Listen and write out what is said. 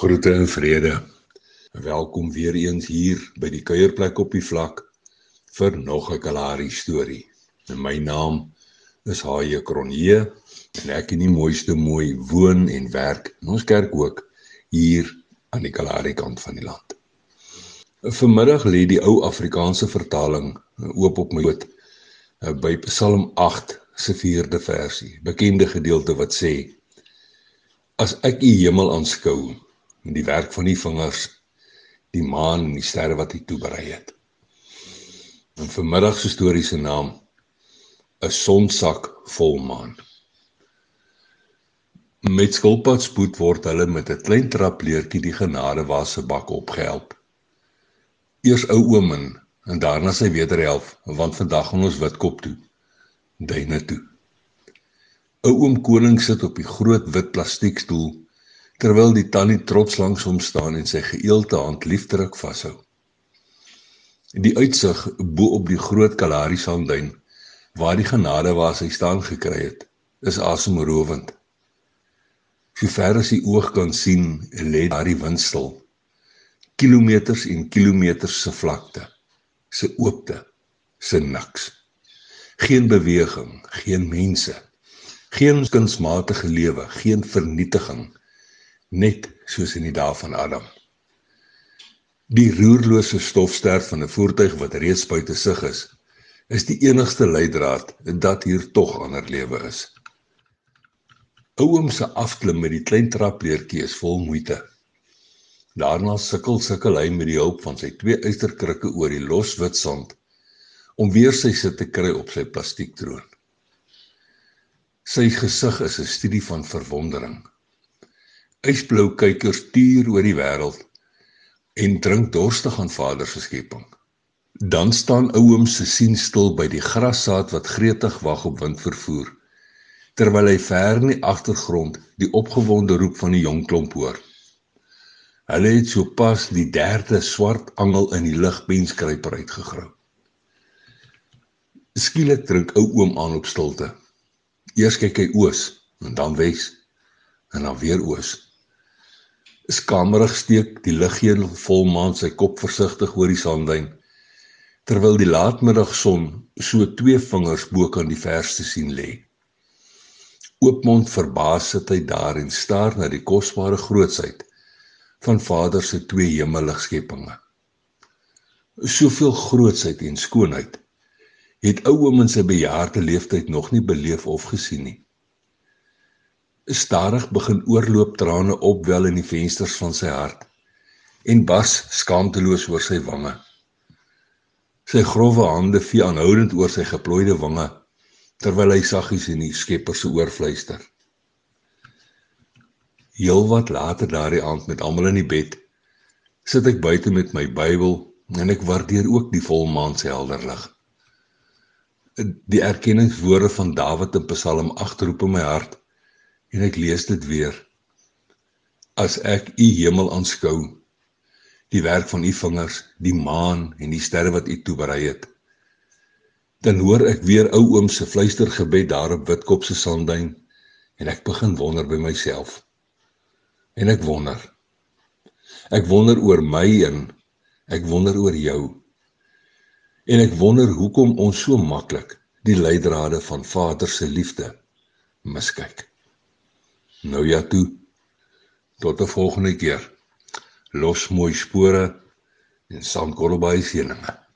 Groete en vrede. Welkom weer eens hier by die kuierplek op die vlak vir nog 'n Kalahari storie. En my naam is Haie Kronje en ek in die mooiste mooi woon en werk in ons kerk ook hier aan die Kalahari kant van die land. Vanmiddag lê die ou Afrikaanse vertaling oop op my hoed by Psalm 8 se 4de versie, bekende gedeelte wat sê: As ek u hemel aanskou en die werk van die vingers, die maan en die sterre wat hy toeberei het. En vanmiddag se storie se naam 'n sonsak vol maan. Met skulpad spoed word hulle met 'n klein trapleertjie die genadewase bak opgehelp. Eers ou oom en daarna sy wederhelf, want vandag gaan ons Witkop toe. Duine toe. Ou oom koning sit op die groot wit plastiekstoel terwyl die tannie trots langs hom staan en sy geëelte hand liefdelik vashou. Die uitsig bo op die groot Kalahari sandduin waar die genade waar hy staan gekry het, is asemrowend. So ver as die oog kan sien, lê daar die windstil. Kilometers en kilometers se vlakte, se oopte, se niks. Geen beweging, geen mense, geen kunsmatige lewe, geen vernietiging net soos in die dae van Adam. Die roerlose stofster van 'n voertuig wat reeds buite sig is, is die enigste leidraad dat hier tog ander lewe is. Ouom se afklim met die klein trapleertjie is vol moeite. Daarna sukkel sukkel hy met die hulp van sy twee eysterkrikke oor die los wit sand om weer sy sit te kry op sy plastiektroon. Sy gesig is 'n studie van verwondering. Ysblou kykers tuur oor die wêreld en drink dorstig aan Vader se skepping. Dan staan ouom se sien stil by die grassaad wat gretig wag op windvervoer terwyl hy ver in die agtergrond die opgewonde roep van die jong klomp hoor. Hulle het sopas die derde swart angel in die lugbenskryper uitgegrou. Skielik drink ou oom aan op stilte. Eers kyk hy oos en dan wes en dan weer oos. Skamerig steek die liggeel volmaan sy kop versigtig oor die sandduin terwyl die laatmiddagson so twee vingers bo kan die verste sien lê. Oopmond verbaas sit hy daar en staar na die kosbare grootsheid van Vader se twee hemelligskepinge. Soveel grootsheid en skoonheid het ou oom in sy bejaarde leeftyd nog nie beleef of gesien nie. Stadig begin oorlooptrane opwel in die vensters van sy hart en bars skaamteloos oor sy wange. Sy grove hande vee aanhoudend oor sy geplooide wange terwyl hy saggies in die Skepper se oor fluister. Heelwat later daardie aand met almal in die bed, sit ek buite met my Bybel en ek waardeer ook die volmaan se helder lig. Die erkenningswoorde van Dawid in Psalm 8 roep in my hart en ek lees dit weer. As ek u hemel aanskou, die werk van u vingers, die maan en die sterre wat u toeberei het, dan hoor ek weer ou oom se fluistergebed daar op Witkop se sandduin en ek begin wonder by myself. En ek wonder. Ek wonder oor my en ek wonder oor jou. En ek wonder hoekom ons so maklik die leidrade van Vader se liefde miskyk. Nou ja toe. Tot 'n volgende keer. Los mooi spore en sandkorrelbaai seëninge.